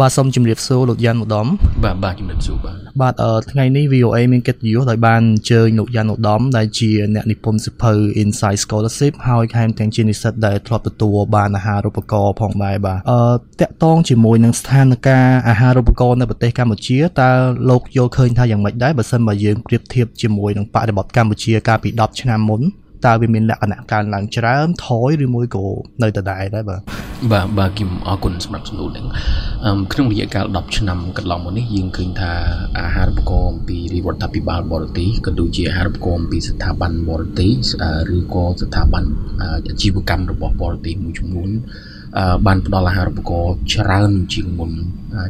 បាទសូមជម្រាបសួរលោកយ៉ាន់ឧត្តមបាទបាទជម្រាបសួរបាទបាទថ្ងៃនេះ VOA មានកិត្តិយសដោយបានអញ្ជើញលោកយ៉ាន់ឧត្តមដែលជាអ្នកនិពន្ធសិភៅ Inside Scholarship ហើយថែមទាំងជានិស្សិតដែលធ្លាប់ទទួលបានអាហារូបករណ៍ផងដែរបាទអឺតកតងជាមួយនឹងស្ថានភាពអាហារូបករណ៍នៅប្រទេសកម្ពុជាតើលោកយល់ឃើញថាយ៉ាងម៉េចដែរបើសិនបើយើងប្រៀបធៀបជាមួយនឹងបរិបទកម្ពុជាកាលពី10ឆ្នាំមុនតើវាមានលក្ខណៈកើនឡើងច្រើនថយឬមួយក៏នៅដដែលដែរបាទ បាទបាទគឹមអរគុណសម្រាប់សំណួរនេះក្នុងរយៈកាល10ឆ្នាំកន្លងមកនេះយើងឃើញថាអាហារូបករណ៍អំពីរដ្ឋាភិបាលបរទេសក៏ដូចជាអាហារូបករណ៍អំពីស្ថាប័នបរទេសឬក៏ស្ថាប័នអាជីវកម្មរបស់បរទេសមួយចំនួនបានផ្ដល់អាហារូបករណ៍ច្រើនជាងមុន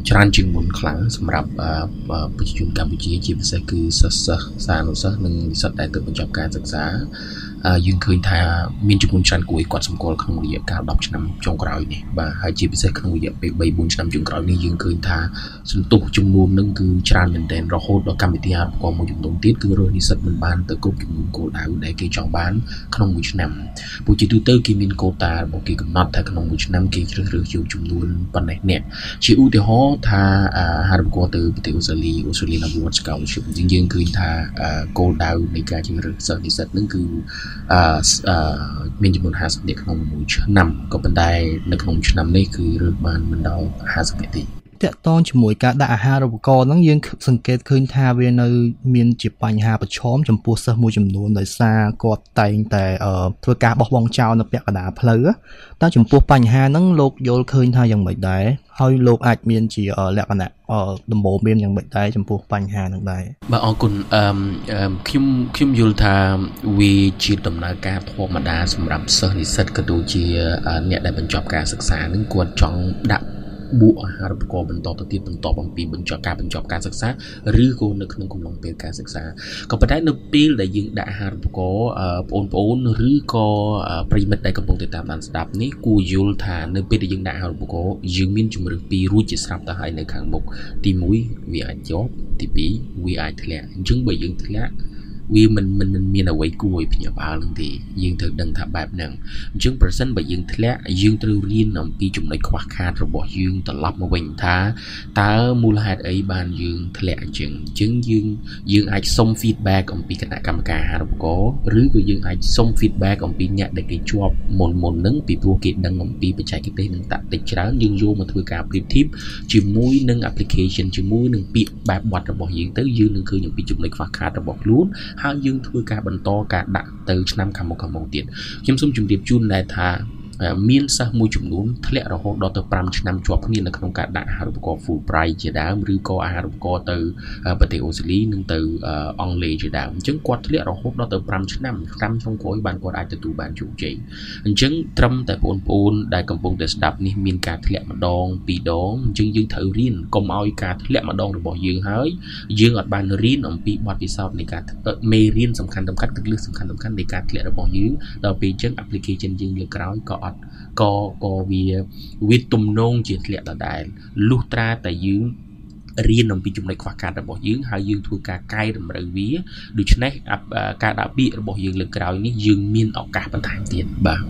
ច្រើនជាងមុនខ្លាំងសម្រាប់ប្រជាជនកម្ពុជាជាពិសេសគឺសិស្សសានុសិស្សនិងនិស្សិតដែលទើបបញ្ចប់ការសិក្សា យើងឃើញថាមានចំនួនច្រើនគួរឲ្យគាត់សម្គាល់ក្នុងរយៈកាល10ឆ្នាំចុងក្រោយនេះបាទហើយជាពិសេសក្នុងរយៈពេល3 4ឆ្នាំចុងក្រោយនេះយើងឃើញថាសន្ទុះចំនួននឹងគឺច្រើនមែនទែនរហូតដល់កម្មវិធីអាហារូបករណ៍មួយចំនួនទៀតគឺរើសនិស្សិតមិនបានទៅគ្រប់ចំនួនគោលដៅដែលគេចង់បានក្នុងមួយឆ្នាំព្រោះជាទូទៅគេមានកូតារបស់គេកំណត់ថាក្នុងមួយឆ្នាំគេជ្រើសរើសយកចំនួនប៉ុណ្ណេះអ្នកជាឧទាហរណ៍ថាអាហារូបករណ៍ទៅប្រទេសអូស្ត្រាលីអូស្ត្រាលី Award Scholarship យើងយើងឃើញថាគោលដៅនៃការជ្រើសរើសសិស្សនិស្សិតនឹងគឺអឺមានចំនួន50នាក់ក្នុងមួយឆ្នាំក៏ប៉ុន្តែនៅក្នុងឆ្នាំនេះគឺរើសបានមិនដល់50នាក់ទេ តកតងជាមួយការដាក់អាហារូបករណ៍ហ្នឹងយើងសង្កេតឃើញថាវានៅ មានជាបញ្ហាប្រឈមចំពោះសិស្សមួយចំនួនដោយសារគាត់តែងតែធ្វើការបោះបង់ចោលនៅពាក់កណ្ដាលផ្លូវតើចំពោះបញ្ហាហ្នឹងលោកយល់ឃើញថាយ៉ាងម៉េចដែរហើយលោកអាចមានជាលក្ខណៈដំបូងមានយ៉ាងម៉េចដែរចំពោះបញ្ហាហ្នឹងដែរបាទអរគុណអឺខ្ញុំខ្ញុំយល់ថាវាជាដំណើរការធម្មតាសម្រាប់សិស្សនិស្សិតក៏ដូចជាអ្នកដែលបញ្ចប់ការសិក្សានឹងគាត់ចង់ដាក់ បួកអាហារូបករណ៍បន្តទៅទៀតបន្តអំពីបញ្ចប់ការបញ្ចប់ការសិក្សាឬក៏នៅក្នុងកំឡុងពេលការសិក្សាក៏ប៉ុន្តែនៅពេលដែលយើងដាក់អាហារូបករណ៍បងប្អូនឬក៏ប្រិមិត្តដែលកំពុងតែតាមដានស្ដាប់នេះគួរយល់ថានៅពេលដែលយើងដាក់អាហារូបករណ៍យើងមានជំរឿនពីររួចជាស្រាប់ទៅហើយនៅខាងមុខទី1វាអាចជាប់ទី2វាអាចធ្លាក់អញ្ចឹងបើយើងធ្លាក់ វាមិនមិនមិនមានអ្វីគួរឲ្យភ្ញាក់ផ្អើលនឹងទេយើងត្រូវដឹងថាបែបហ្នឹងអញ្ចឹងប្រសិនបើយើងធ្លាក់យើងត្រូវរៀនអំពីចំណុចខ្វះខាតរបស់យើងត្រឡប់មកវិញថាតើមូលហេតុអីបានយើងធ្លាក់អញ្ចឹងអញ្ចឹងយើងយើងអាចសុំ feedback អំពីគណៈកម្មការអាហារូបករណ៍ឬក៏យើងអាចសុំ feedback អំពីអ្នកដែលគេជាប់មុនមុនហ្នឹងពីព្រោះគេដឹងអំពីបច្ចេកទេសនិងតាក់ទិចច្រើនយើងយកមកធ្វើការប្រៀបធៀបជាមួយនឹង application ជាមួយនឹងពាក្យបែបបទរបស់យើងទៅយើងនឹងឃើញអំពីចំណុចខ្វះខាតរបស់ខ្លួនហើយយើងធ្វើការបន្តការដាក់ទៅឆ្នាំខាងមុខខាងមុខទៀតខ្ញុំសូមជម្រាបជូនដែរថា មានសិស្សមួយចំនួនធ្លាក់រហូតដល់ទៅ5ឆ្នាំជាប់គ្នានៅក្នុងការដាក់អាហារូបករណ៍ full price ជាដើមឬក៏អាហារូបករណ៍ទៅប្រទេសអូស្ត្រាលីនិងទៅអង់គ្លេសជាដើមអញ្ចឹងគាត់ធ្លាក់រហូតដល់ទៅ5ឆ្នាំឆ្នាំចុងក្រោយបានគាត់អាចទទួលបានជោគជ័យអញ្ចឹងត្រឹមតែបងប្អូនដែលកំពុងតែស្ដាប់នេះមានការធ្លាក់ម្ដងពីរដងអញ្ចឹងយើងត្រូវរៀនកុំឲ្យការធ្លាក់ម្ដងរបស់យើងហើយយើងអត់បានរៀនអំពីបទពិសោធន៍នៃការមេរៀនសំខាន់សំខាន់គន្លឹះសំខាន់សំខាន់នៃការធ្លាក់របស់យើងដល់ពេលអញ្ចឹង application យើងលើកក្រោយក៏អត់ក៏ក៏វាវាទំនងជាធ្លាក់ដដែលលុះត្រាតែយើង រៀនអំពីចំណុចខ្វះខាតរបស់យើងហើយយើងធ្វើការកែតម្រូវវាដូច្នេះការដាក់ពាក្យរបស់យើងលើក្រោយនេះយើងមានឱកាសបន្ថែមទៀតបាទ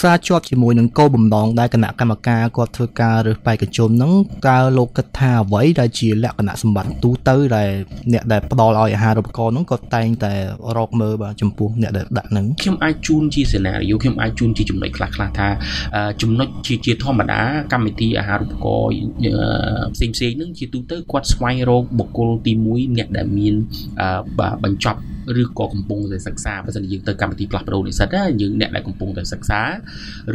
សារជាប់ជាមួយនឹងគោលបំណងដែលគណៈកម្មការគាត់ធ្វើការរើសបេក្ខជនហ្នឹងតើលោកគិតថាអ្វីដែលជាលក្ខណៈសម្បត្តិទូទៅដែលអ្នកដែលផ្ដល់ឲ្យអាហារូបករណ៍ហ្នឹងគាត់តែងតែរកមើលបាទចំពោះអ្នកដែលដាក់ហ្នឹងខ្ញុំអាចជូនជាសេណារីយ៉ូខ្ញុំអាចជូនជាចំណុចខ្លះខ្លះថាចំណុចជាជាធម្មតាកម្មវិធីអាហារូបករណ៍ផ្សេងផ្សេងហ្នឹងជាទូទៅគាត់ស្វែងរកបុគ្គលទី1អ្នកដែលមានបញ្ចប់ ឬក៏កំពុងតែសិក្សាបើសិនជាយើងទៅកម្មវិធីផ្លាស់ប្ដូរនិស្សិតយើងអ្នកដែលកំពុងតែសិក្សា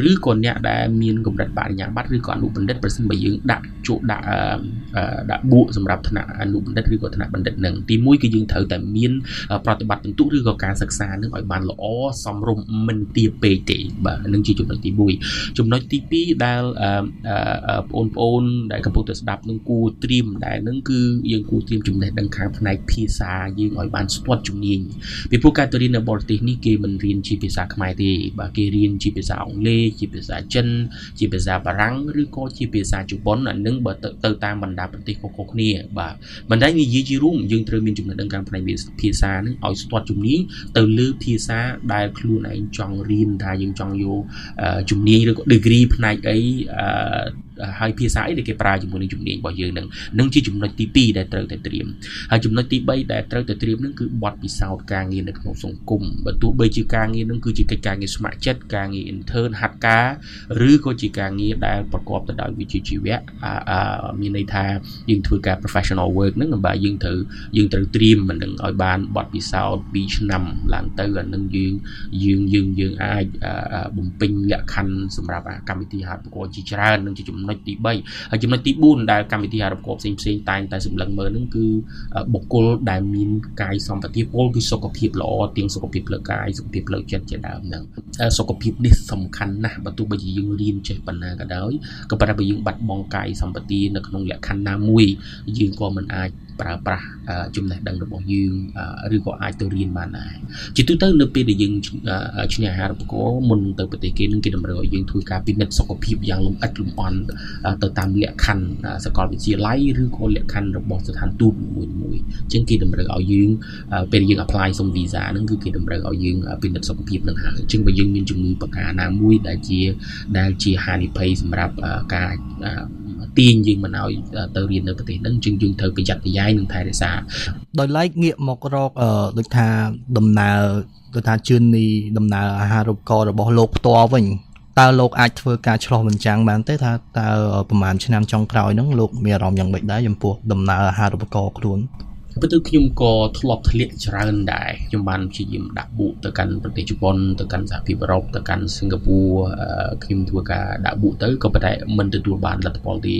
ឬក៏អ្នកដែលមានកម្រិតបរិញ្ញាបត្រឬក៏អនុបណ្ឌិតបើសិនបើយើងដាក់ជក់ដាក់ដាក់បួកសម្រាប់ថ្នាក់អនុបណ្ឌិតឬក៏ថ្នាក់បណ្ឌិតនឹងទី1គឺយើងត្រូវតែមានប្រតិបត្តិពិន្ទុឬក៏ការសិក្សានឹងឲ្យបានល្អសមរម្យមិនទាបពេកទេបាទនឹងជាចំណុចទី1ចំណុចទី2ដែលបងប្អូនដែលកំពុងតែស្ដាប់នឹងគួរត្រៀមដែលនឹងគឺយើងគួរត្រៀមចំណេះដឹងខាងផ្នែកភាសាយើងឲ្យបានស្ទាត់ជំនាញពីព្រោះការទៅរៀននៅបរទេសនេះគេមិនរៀនជាភាសាខ្មែរទេបាទគេរៀនជាភាសាអង់គ្លេសជាភាសាចិន ជាភាសាបារាំងឬក៏ជាភាសាជប៉ុនអានឹងបើទៅតាមបណ្ដាប្រទេសខុសៗគ្នាបាទមិនដែលនិយាយជារួមយើងត្រូវមានចំណេះដឹងខាងផ្នែកភាសានឹងឲ្យស្ទាត់ជំនាញទៅលើភាសាដែលខ្លួនឯងចង់រៀនថាយើងចង់យកជំនាញឬក៏ degree ផ្នែកអី ហើយភាសាអីដែលគេប្រើជាមួយនឹងជំនាញរបស់យើងនឹងនឹងជាចំណុចទី2ដែលត្រូវតែត្រៀមហើយចំណុចទី3ដែលត្រូវតែត្រៀមនឹងគឺបទពិសោធន៍ការងារនៅក្នុងសង្គមបើទោះបីជាការងារនឹងគឺជាកិច្ចការងារស្ម័គ្រចិត្តការងារ intern ហាត់ការឬក៏ជាការងារដែលប្រកបទៅដោយវិជ្ជាជីវៈមានន័យថាយើងធ្វើការ professional work ហ្នឹងបើយើងត្រូវយើងត្រូវត្រៀមមិននឹងឲ្យបានបទពិសោធន៍2ឆ្នាំឡើងទៅអានឹងយើងយើងយើងយើងអាចបំពេញលក្ខខណ្ឌសម្រាប់កម្មវិធីហាត់ប្រកួតជាច្រើននឹងជាចំណុចទី3ហើយចំណុចទី4ដែលកម្មវិធីហាត់ប្រកួតផ្សេងផ្សេងតែងតែសម្លឹងមើលនឹងគឺបុគ្គលដែលមានកាយសម្បទាពលគឺសុខភាពល្អទាំងសុខភាពផ្លូវកាយសុខភាពផ្លូវចិត្តជាដើមហ្នឹងសុខភាពនេះសំខាន់ណាស់បើទោះបីជាយើងរៀនចេះប៉ុណ្ណាក៏ដោយក៏ប៉ុន្តែបើយើងបាត់បង់កាយសម្បទានៅក្នុងលក្ខខណ្ឌណាមួយយើងក៏មិនអាច ប្រើប្រាស់ចំណេះដឹងរបស់យើងឬក៏អាចទៅរៀនបានដែរជាទូទៅនៅពេលដែលយើងឈ្នះអាហារូបករណ៍មុនទៅប្រទេសគេនឹងគេតម្រូវឲ្យយើងធ្វើការពិនិត្យសុខភាពយ៉ាងលម្អិតលម្អន់ទៅតាមលក្ខខណ្ឌសាកលវិទ្យាល័យឬក៏លក្ខខណ្ឌរបស់ស្ថានទូតមួយមួយអញ្ចឹងគេតម្រូវឲ្យយើងពេលយើង apply សុំ visa ហ្នឹងគឺគេតម្រូវឲ្យយើងពិនិត្យសុខភាពនឹងហើយអញ្ចឹងបើយើងមានជំងឺប្រការណាមួយដែលជាដែលជាហានិភ័យសម្រាប់ការទាញយើងមិនឲ្យទៅរៀននៅប្រទេសហ្នឹងជាងយើងត្រូវប្រយ័ត្នប្រយែងនិងថែរក្សាដោយឡែកងាកមករកដូចថាដំណើរដូចថាជឿននីដំណើរអាហារូបករណ៍របស់លោកផ្ទាល់វិញតើលោកអាចធ្វើការឆ្លោះបញ្ចាំងបានទេថាតើប្រហែលឆ្នាំចុងក្រោយហ្នឹងលោកមានអារម្មណ៍យ៉ាងម៉េចដែរចំពោះដំណើរអាហារូបករណ៍ខ្លួន ពិតទៅខ្ញុំក៏ធ្លាប់ធ្លាក់ច្រើនដែរខ្ញុំបានព្យាយាមដាក់បុកទៅកាន់ប្រទេសជប៉ុនទៅកាន់សហភាពអឺរ៉ុបទៅកាន់សិង្ហបុរីខ្ញុំធ្វើការដាក់បុកទៅក៏ប៉ុន្តែមិនទទួលបានលទ្ធផលទេ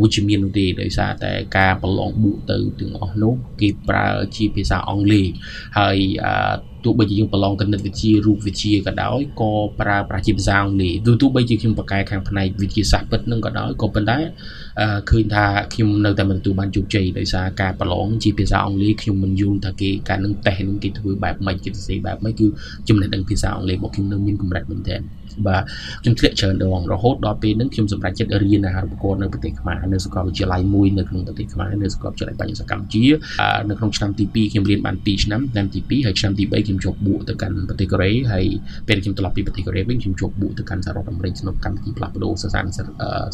វិជ្ជមាននោះទេដោយសារតែការប្រឡងបុកទៅទាំងអស់នោះគេប្រើជាភាសាអង់គ្លេសហើយទោះបីជាយើងប្រឡងគណិតវិទ្យារូបវិទ្យាក៏ដោយក៏ប្រើប្រាស់ជាភាសាអង់គ្លេសទោះទោះបីជាខ្ញុំបកកែខាងផ្នែកវិទ្យាសាស្ត្រពិតនឹងក៏ដោយក៏ប៉ុន្តែឃើញថាខ្ញុំនៅតែមិនទទួលបានជោគជ័យដោយសារការប្រឡងជាភាសាអង់គ្លេសខ្ញុំមិនយល់ថាគេការនឹងតេស្តនឹងគេធ្វើបែបម៉េចគេសរសេរបែបម៉េចគឺចំណេះដឹងភាសាអង់គ្លេសរបស់ខ្ញុំនៅមានកម្រិតមែនទែនបាទខ្ញុំធ្លាក់ច្រើនដងរហូតដល់ពេលហ្នឹងខ្ញុំសម្រេចចិត្តរៀនអាហារូបករណ៍នៅប្រទេសខ្មែរនៅសាកលវិទ្យាល័យមួយនៅក្នុងប្រទេសខ្មែរនៅសាកលវិទ្យាល័យបញ្ញសកម្មជានៅក្នុងឆ្នាំទី2ខ្ញុំរៀនបាន2ឆ្នាំឆ្នាំទី2ហើយឆ្នាំទី3ខ្ញុំជាប់បួកទៅកាន់ប្រទេសកូរ៉េហើយពេលខ្ញុំត្រឡប់ពីប្រទេសកូរ៉េវិញខ្ញុំជាប់បួកទៅកាន់សហរដ្ឋអាមេរិកក្នុងកម្មវិធីផ្លាស់ប្ដូរសិស្សានុសិស្ស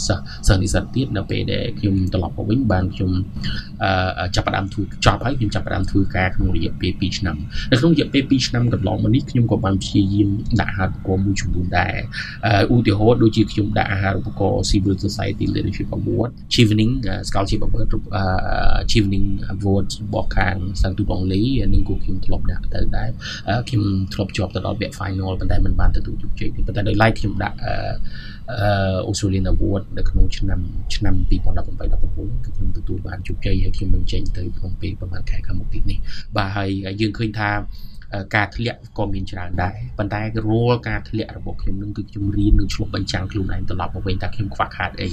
សិស្សសិស្សនិស្សិតទៀតនៅពេលដែលខ្ញុំត្រឡប់មកវិញបានខ្ញុំចាប់ផ្ដើមធ្វើចប់ហើយខ្ញុំចាប់ផ្ដើមធ្វើការក្នុងរយៈពេល2ឆ្នាំនៅក្នុងរយៈពេល2ឆ្នាំកន្លងមកនេះខ្ញុំក៏បានព្យាយាមដាក់ហាត់ប្រកបមួយចំនួនដែរឧទាហរណ៍ដូចជាខ្ញុំដាក់អាហារូបករណ៍ Civil Society Leadership Award Chevening Scholarship Award Chevening Award របស់ខាងសាន់ទូតអង់គ្លេសនឹងគូខ្ញុំធ្លាប់ដាក់ទៅដែរខ្ញុំធ្លាប់ជាប់ទៅដល់វគ្គ final ប៉ុន្តែមិនបានទទួលជោគជ័យទេប៉ុន្តែដោយឡែកខ្ញុំដាក់ អឺ Australian Award នៅក្នុងឆ្នាំឆ្នាំ2018 19គឺខ្ញុំទទួលបានជោគជ័យហើយខ្ញុំនឹងចេញទៅក្នុងពេលប្រហែលខែខាងមុខទៀតនេះបាទហើយយើងឃើញថាការធ្លាក់ក៏មានច្រើនដែរប៉ុន្តែរាល់ការធ្លាក់របស់ខ្ញុំនឹងគឺខ្ញុំរៀននឹងឆ្លុះបញ្ចាំងខ្លួនឯងត្រឡប់មកវិញថាខ្ញុំខ្វះខាតអី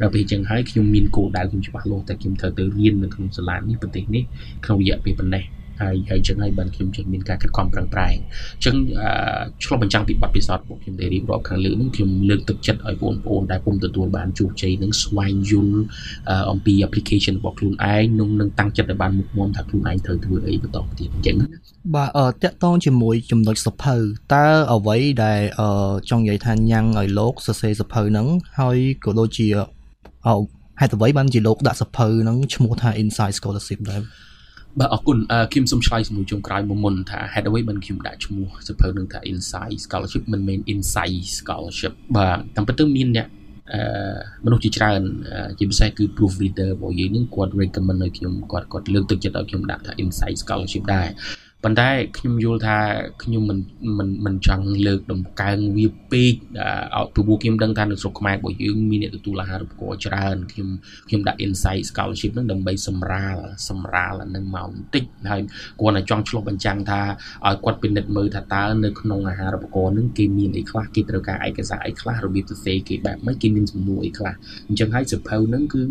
ដល់ពេលអញ្ចឹងហើយខ្ញុំមានគោលដៅខ្ញុំច្បាស់លាស់តែខ្ញុំត្រូវទៅរៀននៅក្នុងសាលានេះប្រទេសនេះក្នុងរយៈពេលប៉ុណ្ណេះ ហើយហើយចឹងហើយបានខ្ញុំជិះមានការខិតខំប្រឹងប្រែងអញ្ចឹងឆ្លុះបញ្ចាំងពីបទពិសោធន៍របស់ខ្ញុំដែលរៀបរាប់ខាងលើនេះខ្ញុំលើកទឹកចិត្តឲ្យបងប្អូនដែលពុំទទួលបានជោគជ័យនឹងស្វែងយល់អំពី application របស់ខ្លួនឯងនឹងនឹងតាំងចិត្តឲ្យបានមុខមាំថាខ្លួនឯងត្រូវធ្វើអីបន្តទៀតអញ្ចឹងណាបាទអឺតកតងជាមួយចំណុចសភៅតើអ្វីដែលអឺចង់និយាយថាញ៉ាំងឲ្យលោកសរសេរសភៅហ្នឹងហើយក៏ដូចជាអហេតុអ្វីបានជាលោកដាក់សភៅហ្នឹងឈ្មោះថា Inside Scholarship ដែរ បាទអរគុណខ្ញុំសូមឆ្លើយជាមួយជុំក្រោយមុនមុនថាហេតុអ្វីបានខ្ញុំដាក់ឈ្មោះសភៅនឹងថា Insight Scholarship មិនមែន Insight Scholarship បាទតាមពិតទៅមានអ្នកអឺមនុស្សជាច្រើនជាពិសេសគឺ proof reader របស់យើងនឹងគាត់ recommend ឲ្យខ្ញុំគាត់គាត់លើកទឹកចិត្តឲ្យខ្ញុំដាក់ថា Insight Scholarship ដែរ ប៉ុន្តែខ្ញុំយល់ថាខ្ញុំមិនមិនមិនចង់លើកដំកើងវាពេកឲ្យព្រោះខ្ញុំដឹងថានៅស្រុកខ្មែររបស់យើងមានអ្នកទទួលអាហារូបករណ៍ច្រើនខ្ញុំខ្ញុំដាក់ insight scholarship ហ្នឹងដើម្បីសម្រាលសម្រាលអានឹងមកបន្តិចហើយគាត់តែចង់ឆ្លុះបញ្ចាំងថាឲ្យគាត់ពិនិត្យមើលថាតើនៅក្នុងអាហារូបករណ៍ហ្នឹងគេមានអីខ្លះគេត្រូវការឯកសារអីខ្លះរបៀបសរសេរគេបែបម៉េចគេមានសំណួរអីខ្លះអញ្ចឹងហើយសភៅហ្នឹងគឺ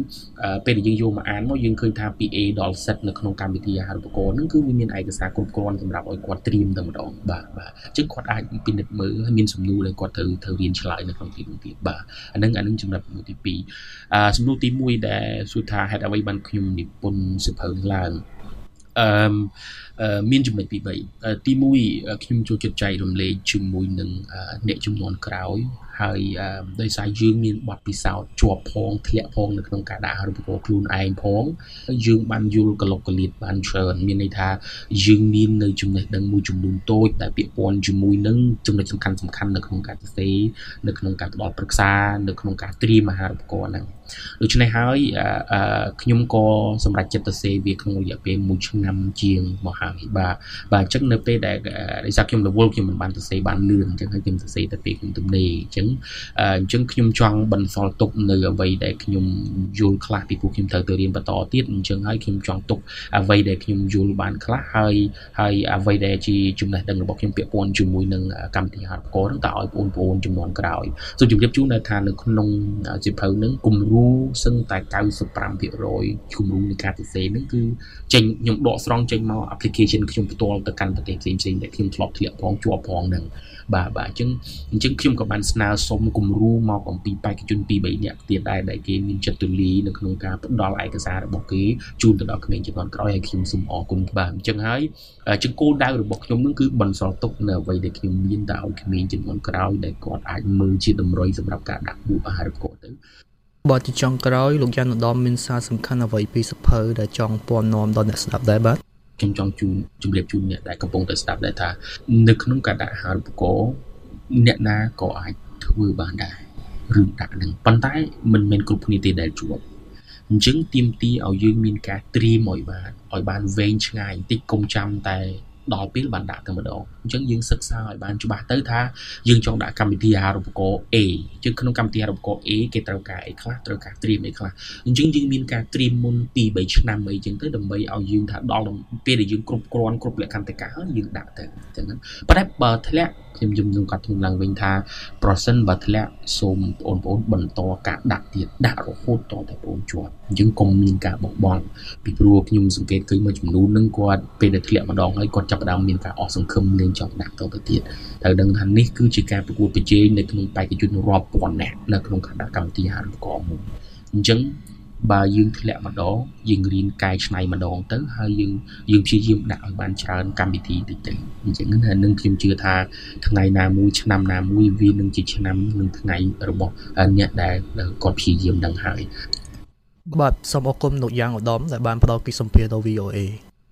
ពេលដែលយើងយកមកអានមកយើងឃើញថាពី A ដល់ Z នៅក្នុងកម្មវិធីអាហារូបករណ៍ហ្នឹងគឺវាមានឯកសារគ្រប់គ្រាន់សម្រាប់ឲ្យគាត់ត្រៀមតែម្ដងបាទបាទអញ្ចឹងគាត់អាចពិនិត្យមើលហើយមានសំណួរដែលគាត់ត្រូវត្រូវរៀនឆ្លើយនៅក្នុងទីនោះទៀតបាទអានឹងអានឹងចំណុចទី2អឺសំណួរទី1ដែលសួរថាហេតុអ្វីបានខ្ញុំនិពន្ធសិភៅឡើងអឺមានចំណុចទី3ទី1ខ្ញុំចូលចិត្តចែករំលែកជាមួយនឹងអ្នកចំនួនក្រោយហើយដោយសារយើងមានបទពិសោធន៍ជាប់ផងធ្លាក់ផងនៅក្នុងការដាក់រូបករណ៍ខ្លួនឯងផងយើងបានយល់កលុកកលៀតបានច្រើនមានន័យថាយើងមាននៅចំណេះដឹងមួយចំនួនតូចដែលពាក់ព័ន្ធជាមួយនឹងចំណុចសំខាន់សំខាន់នៅក្នុងការសរសេរនៅក្នុងការផ្ដល់ប្រឹក្សានៅក្នុងការត្រៀមអាហារូបករណ៍ហ្នឹងដូច្នេះហើយខ្ញុំក៏សម្រេចចិត្តទៅសេវាក្នុងរយៈពេល1ឆ្នាំជាងមកហើយបាទបាទអញ្ចឹងនៅពេលដែលដោយសារខ្ញុំរវល់ខ្ញុំមិនបានទៅសេបានលឿនអញ្ចឹងហើយខ្ញុំទៅសេតែពេលខ្ញុំទំនេរអញ្ចឹងអញ្ចឹងខ្ញុំចង់បន្សល់ទុកនៅអ្វីដែលខ្ញុំយល់ខ្លះពីពួកខ្ញុំត្រូវទៅរៀនបន្តទៀតអញ្ចឹងហើយខ្ញុំចង់ទុកអ្វីដែលខ្ញុំយល់បានខ្លះហើយហើយអ្វីដែលជាចំណេះដឹងរបស់ខ្ញុំពាក់ព័ន្ធជាមួយនឹងកម្មវិធីហាត់កោហ្នឹងតើឲ្យបងប្អូនចំនួនក្រោយសូមជម្រាបជូនថានៅក្នុងសិភៅហ្នឹងគំរូសឹងតែ95%គំរូនៃការសរសេរហ្នឹងគឺចេញខ្ញុំដកស្រង់ចេញមក application ខ្ញុំផ្ទាល់ទៅកាន់ប្រទេសផ្សេងផ្សេងដែលខ្ញុំធ្លាប់ធ្លាក់ផងជាប់ផងហ្នឹងបាទបាទអញ្ចឹងអញ្ចឹងខ្ញុំក៏បានស្នើសុំគំរូមកអំពីបេក្ខជន2 3នាក់ទៀតដែរដែលគេមានចិត្តទូលាយនៅក្នុងការផ្ដល់ឯកសាររបស់គេជូនទៅដល់ក្មេងជំនាន់ក្រោយហើយខ្ញុំសូមអរគុណបាទអញ្ចឹងហើយជាគោលដៅរបស់ខ្ញុំនឹងគឺបន្សល់ទុកនៅអ្វីដែលខ្ញុំមានទៅឲ្យក្មេងជំនាន់ក្រោយដែលគាត់អាចមើលជាតម្រុយសម្រាប់ការដាក់បុអាហារូបករណ៍ទៅបាទជាចុងក្រោយលោកយ៉ានឧត្តមមានសារសំខាន់អ្វីពីសភៅដែលចង់ពំនាំដល់អ្នកស្ដាប់ដែរបាទខ្ញុំចង់ជូនជម្រាបជូនអ្នកដែលកំពុងតែស្ដាប់ដែរថានៅក្នុងការដាក់អាហារូបករណ៍អ្នកណាក៏អាច ធ្វើបានដែររឿងដាក់នឹងប៉ុន្តែមិនមែនគ្រប់គ្នាទេដែលជួបអញ្ចឹងទៀមទីឲ្យយើងមានការត្រៀមឲ្យបានឲ្យបានវែងឆ្ងាយបន្តិចកុំចាំតែដល់ពេលបានដាក់តែម្ដងអញ្ចឹងយើងសិក្សាឲ្យបានច្បាស់ទៅថាយើងចង់ដាក់កម្មវិធីអាហារូបករណ៍ A ជាងក្នុងកម្មវិធីអាហារូបករណ៍ A គេត្រូវការអីខ្លះត្រូវការត្រៀមអីខ្លះអញ្ចឹងយើងមានការត្រៀមមុន2 3ឆ្នាំអីចឹងទៅដើម្បីឲ្យយើងថាដល់ពេលដែលយើងគ្រប់គ្រាន់គ្រប់លក្ខន្តិកៈហើយយើងដាក់ទៅអញ្ចឹងប៉ុន្តែបើធ្លាក់ ខ្ញុំយំនឹងគាត់ធ្ងន់ឡើងវិញថាប្រសិនបើធ្លាក់សូមបងប្អូនបន្តការដាក់ទៀតដាក់រហូតតតែបងជាប់អញ្ចឹងកុំមានការបោះបង់ពីព្រោះខ្ញុំសង្កេតឃើញមួយចំនួននឹងគាត់ពេលដែលធ្លាក់ម្ដងហើយគាត់ចាប់ផ្ដើមមានការអស់សង្ឃឹមលេងចង់ដាក់តទៅទៀតត្រូវដឹងថានេះគឺជាការប្រកួតប្រជែងនៅក្នុងបេក្ខជនរាប់ពាន់នាក់នៅក្នុងគណៈកម្មវិធីហារូបករណ៍មួយអញ្ចឹង បើយើងធ្លាក់ម្ដងយើងរៀនកែច្នៃម្ដងទៅហើយយើងយើងព្យាយាមដាក់ឲ្យបានច្រើនកម្មវិធីតិចទៅអញ្ចឹងនឹងខ្ញុំជឿថាថ្ងៃណាមួយឆ្នាំណាមួយវានឹងជាឆ្នាំនឹងថ្ងៃរបស់អ្នកដែលគាត់ព្យាយាមនឹងហើយបាទសូមអរគុណលោកយ៉ាងឧត្តមដែលបានផ្ដល់កិច្ចសម្ភារដល់ VOA